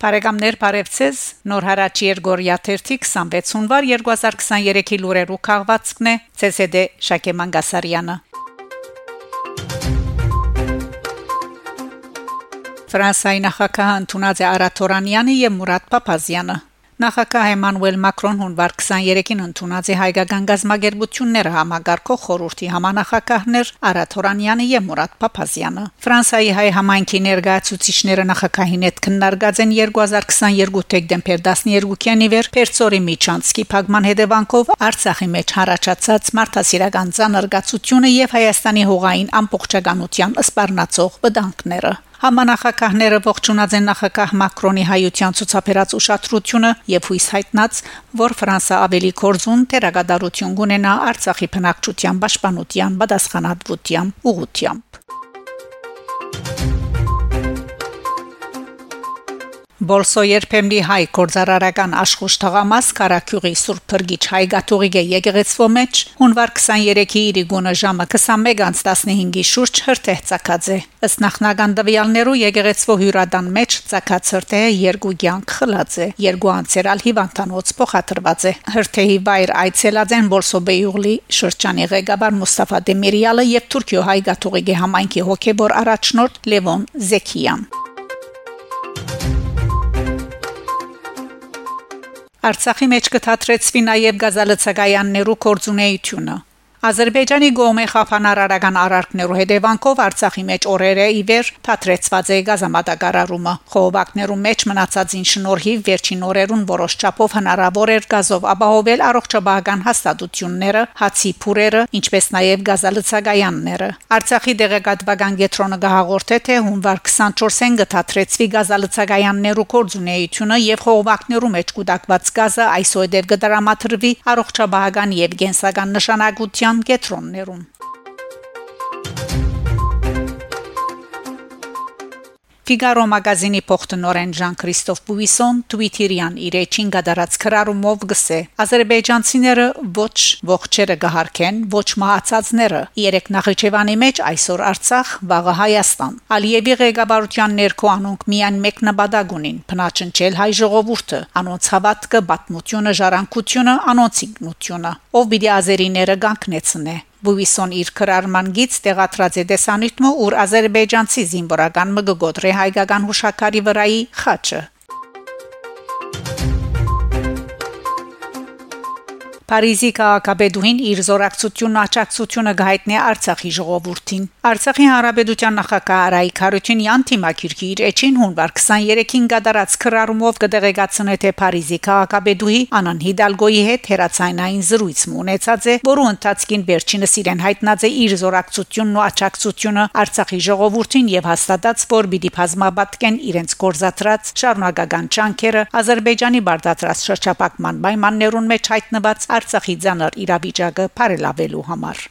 Բարեկամներ բարևձեզ Նոր հարաճ Երգորիա 26 հունվար 2023-ի լուրերու քաղվածքն է ՑՍԴ Շակե Մանգասարյանը Ֆրանսիայի նախագահ Անտոնազե Արաթորանյանը եւ Մուրադ Փափազյանը Նախագահ Էմանուել Մակրոն հունվար 23-ին ընդունած է հայկական գազམ་ագերբությունները համագարկող խորհրդի համանախագահներ Արաթորանյանը եւ Մուրադ Փափազյանը։ Ֆրանսիայի հայ համայնքի ներկայացուցիչները նախագահին հետ քննարկած են 2022 դեկտեմբեր 12-ին իվեր Պերցորի Միչանսկի փակման հետևանքով Արցախի մեջ հարաճած մարդասիրական ցանրգացությունը եւ Հայաստանի հողային ամբողջականության սպառնացող վտանգները։ Համանախագահները ողջունած են նախագահ Մակրոնի հայության ցուցաբերած ուշադրությունը եւ հույս հայտնած, որ Ֆրանսա ավելի կորզուն թերագադարություն կունենա Արցախի բնակչության պաշտպանության պատասխանատվության ուղղությամբ։ Բոլսո երբեմնի հայ կորզարարական աշխուժ թղամաս Կարաքյուղի Սուրբ Փրկիչ հայ գաթողիկե եկեղեցվո մեջ հունվար 23-ի իրիգոնը ժամը 21:15-ի շուրջ հրթեհ ցակած է ըստ նախնական դվյալներու եկեղեցվո հյուրադան մեջ ցակած հրթեհը երկու կյանք խլած է երկու անցերալ հիվանդանոց փոխադրված է հրթեհի վայր այցելած են Բոլսո Բեյուղլի շրջանի ղեկավար Մուստաֆա Դեմիրյալը եւ Թուրքիո հայ գաթողիկե համայնքի հոգեբոր առաջնորդ Լևոն Զեքիյան Արցախի մեջ կթատրեցվի նաև գազալցակայաններու կորձունեությունը Ադրբեջանի գոմե խափանարարական արարքներու հետևանքով Արցախի մեջ օրերը իվեր թատրեցված է գազամատակարարումը։ Խողովակներու մեջ մնացածին շնորհիվ վերջին օրերուն որոշ չափով հնարավոր էր գազով ապահովել առողջապահական հաստատությունները, հացի փուրերը, ինչպես նաև գազալցակայանները։ Արցախի դեղեկատվական կենտրոնը գահաղորդե թե հունվար 24-ին գթատրեցվի գազալցակայաններու կորձունեությունը եւ խողովակներու մեջ կուտակված գազը այսօդև կդրամատրվի առողջապահական եւ գենսական նշանակության Հայաստան Ֆիգարո մագազինի փոխտնօրեն Ժան-Քրիստոֆ Բուիսոն Twitter-յան իր էջին գդարած քրարումով գսե. Ադրբեջանցիները ոչ ողջերը գահարքեն ոչ մահացածները երեք Նախիջևանի մեջ այսօր Արցախ վաղը Հայաստան Ալիևի ղեկավարության ներքո անոնք միայն մեկ նպատակ ունին փնաչնչել հայ ժողովուրդը անոնց հավատքը բացմությունը ժառանգությունը անոնց ինքնությունը ով պիտի ազերիները գանքնեցնե Բուվիսոն իր քրարման գից տեղադրած է դեսանյութը, ուր ազերբայջանցի զինվորական մգգոտրե հայկական հուշակարի վրայի խաչը Փարիզի քաղաքապետուհին իր զորակցությունն ու աջակցությունը գայտնի Արցախի ժողովրդին։ Արցախի հանրապետության նախագահ Արայիկ Հարությունյան թիմակիրքի իր էջին հունվար 23-ին գդարած քրարումով կդեղեկացնե թե Փարիզի քաղաքապետուհի Անան Հիդալգոյի հետ հերացայնային զրույց ունեցած է, որու ընթացքին վերջինս իրեն հայտնած է իր զորակցությունն ու աջակցությունը Արցախի ժողովրդին եւ հաստատած, որ պիտի բազմաբատկեն իրենց կորզատրած շարունակական ճանկերը Ադրբեջանի բարդատրած շրջապակման պայմաններուն մեջ հայտնված Արցախի ցաներ իրավիճակը բարելավելու համար։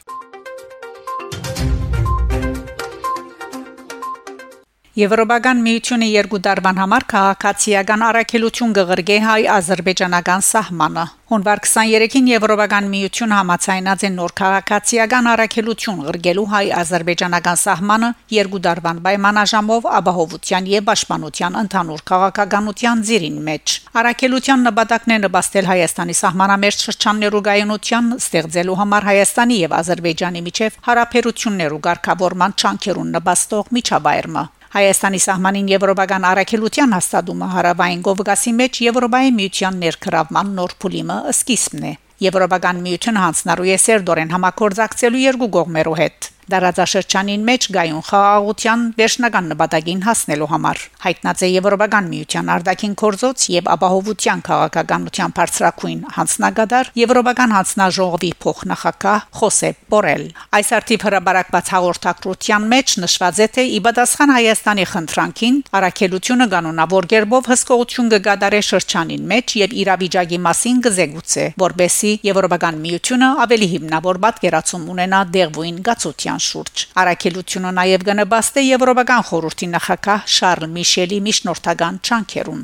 Եվրոպական միությունը երկու դարվան համար քաղաքացիական առաքելություն կղրգե հայ-ադրբեջանական սահմանը Հունվար 23-ին Եվրոպական միությունը համաձայնած է նոր քաղաքացիական առաքելություն ղրգելու հայ-ադրբեջանական սահմանը երկու դարվան պայմանաժամով ապահովության եւ պաշտպանության ընդհանուր քաղաքականության ծիրին մեջ։ Առաքելության նպատակն է նպաստել Հայաստանի սահմանամերձ շրջաններու գայունության ստեղծելու համար Հայաստանի եւ Ադրբեջանի միջև հարաբերություններու ղեկավարման չանքերուն նպաստող միջավայրը։ Հայաստանի սահմանին եվրոպական առաքելության հաստատումը հարավային Կովկասի մեջ Եվրոպայի միության ներքրավման նոր փուլիմը սկիզբն է։ Եվրոպական միությունը հանձնարարու է սերդորեն համակորձակցելու երկու կողմերու հետ դարաձաշրջանին մեջ գայուն խաղաղության վերջնական նպատակին հասնելու համար հայտնած է Եվրոպական միության արտաքին կորզոց եւ ապահովության քաղաքականության բարձրակույն հանձնագետար Եվրոպական հանձնաժողովի փոխնախագահ Խոսեփ Բորել այս արդիվ հրաբարակված հաղորդակցության մեջ նշված է թե ի պատասխան Հայաստանի խնդրանքին առաքելությունը կանոնավոր գերբով հսկողություն կգադարե շրջանին մեջ եւ իրավիճակի մասին կզեկուցե որբեսի Եվրոպական միությունը ավելի հիմնավոր պատկերացում ունենա դեղույն գացության Հայաստան շուրջ։ Արաքելությունը նաև կնպաստե Եվրոպական խորհրդի նախագահ Շարլ Միշելի միջնորդական ճանկերուն։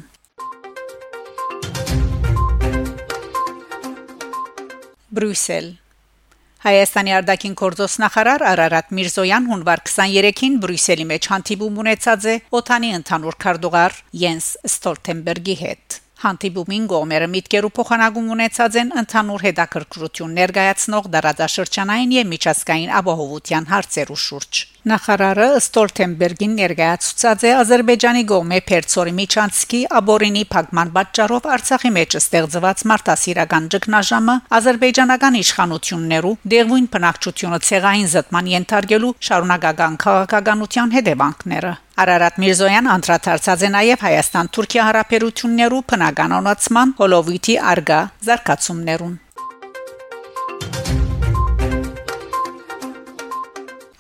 Բրյուսել Հայաստանի արտաքին գործոստ նախարար Արարատ Միրզոյան հունվար 23-ին Բրյուսելի մեջ հանդիպում ունեցած է օթանի ընդհանուր քարտուղար Յենս Ստոլտենբերգի հետ Հանդիպումին գոմերը միտքերու փոխանակում ունեցած են ընդհանուր հետաքրքրություն ներկայացնող դարաձաշրջանային եւ միջազգային ապահովության հարցերու շուրջ։ Նախարարը Ստոլտենբերգին ներկայացուցած է Ադրբեջանի գոմե Պերցորի Միչանսկի աբորինի փակման պատճառով Արցախի մեջ ստեղծված մարտահրավերական ճգնաժամը ադրբեջանական իշխանություններու դեղույն բնակչությունը ցեղային զտման ենթարկելու շարունակական քաղաքականության հետևանքները Արարատ Միրզոյան անդրադարձած է նաև Հայաստան-Թուրքիա հարաբերություններու բնականոնացման հոլովիթի արգա զարգացումներուն։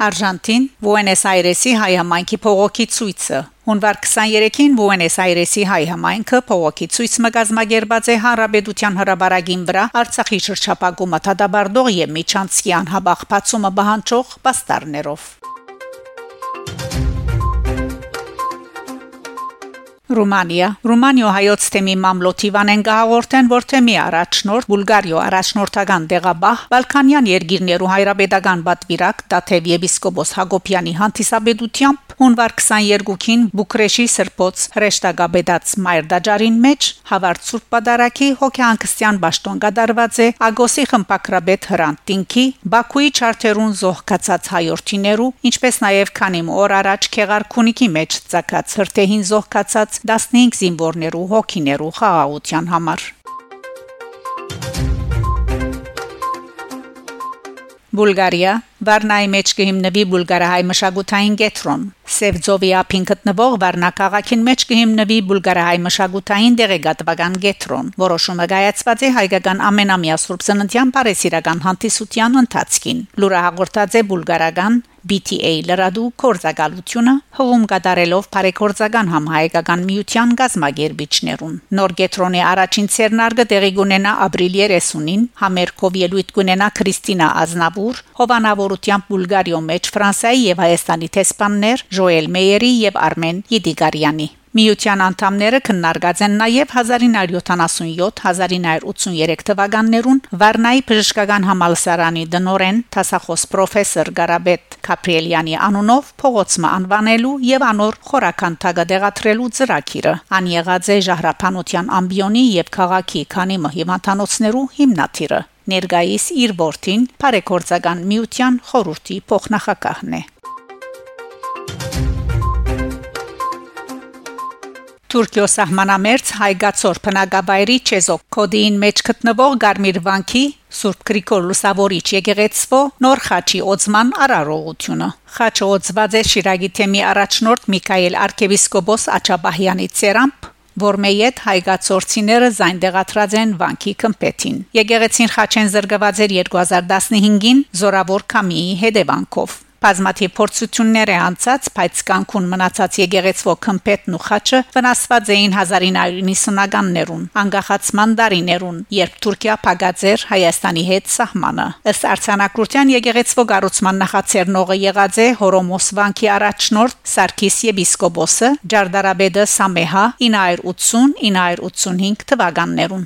Արժանտին Բուենես Այրեսի հայ համայնքի փողոքի ցույցը Հունվար 23-ին Բուենես Այրեսի հայ համայնքը փողոքի ցույց մգազմագերբած է Հանրապետության հրաբարագին վրա Արցախի շրջապագումը դադարդող եւ Միչանցկի անհաբախ բացումը բանջող պաստառներով Ռումանիա Ռումանիո հայոց թեմի մամլոթիվանեն գահորտեն որ թեմի առաջնորդ Բուլգարիո առաջնորդական դեղաբահ Բալկանյան երկիրներու հայրապետական բատվիրակ Տաթև եպիսկոպոս Հակոբյանի հանդիսաբեդությամբ հունվար 22-ին Բուկրեշի Սրբոց հրեշտակաբեդած Մայր դաջարին մեջ հավարտ Սուրբ Պատարագի հոգեանքստյան ճաշտոն կդարված է Ագոսի խմպակրաբեդ Հրանտ Տինքի Բաքուի չարթերուն զոհկացած հայորտիներու ինչպես նաև քանի օր առաջ Քեղարքունիքի մեջ ցակած հրթեհին զոհկացած 15 զինվորներու հոգիներու խաղաղության համար Բուլղարիա Վարնայի մեջ կհիմնվի բուլղարահայ մշակութային կենտրոն Սևձովի ափին գտնվող Վարնա քաղաքին մեջ կհիմնվի բուլղարահայ մշակութային դեղեկատվական կենտրոն որոշումը կայացված է հայկական ամենամյա սուրբ ծննդյան բարեսիրական հանդիսության ընթացքին լուրը հաղորդած է բուլղարական BTA լրադու կորզակալությունը հողում կատարելով բարեգործական համահայկական միության գազագերբիչներուն նոր գետրոնի առաջին ցերնարգը տեղի կունենա ապրիլի 30-ին համերկով ելույթ կունենա Քրիստինա Ազնավուր հովանավորությամբ Բուլղարիո մեջ Ֆրանսիայի եւ Հայաստանի տեսփաններ Ժոել Մեյերի եւ Արմեն Յիդիգարյանի Միության անդամները քննարկած են նաև 1977-1983 թվականներուն Վարնայի բժշկական համալսարանի դնորեն տասախոս պրոֆեսոր Գարաբետ Կապրիելյանի անունով փողոցը անվանելու եւ անոր խորական թագը դեղատրելու ծրագիրը ան եղած է Ժահրափանության ամբիոնի եւ քաղաքի քանի մհիմանտանոցներու հիմնադիրը ներգայիս իր ворթին բարեգործական միության խորհրդի փոխնախակահն է Թուրքիո սահմանամերձ հայգացոր փնագաբայրի Չեզոկ կոդին մեջ գտնվող Գարմիր վանքի Սուրբ Գրիգոր Լուսավորիչ եկեղեցվո նոր խաչի օծման արարողությունը խաչը օծված է Շիրագի թեմի առաջնորդ Միքայել arczepiskopos Աչաբահյանի ցերամփ որ մեյետ հայգացորցիները զայն դեղատրած են վանքի կմպետին։ Եկեղեցին խաչեն զրկված էր 2015-ին զորավոր կամիի հետևանքով։ Բազմաթիվ փորձություններ է անցած, բայց կանքուն մնացած եկեղեցվո քմպետն ու խաչը վնասված էին 1990-ականներուն, անկախացման դարիներուն, երբ Թուրքիա փակաձեր Հայաստանի հետ սահմանը։ Ըստ արցանակրության եկեղեցվո գառուցման նախաձեռնողը եղած է Հորոմոս վանքի առաջնորդ Սարգիս եպիսկոպոսը Ջարդարաբեդը Սամեհա 980-985 թվականներուն։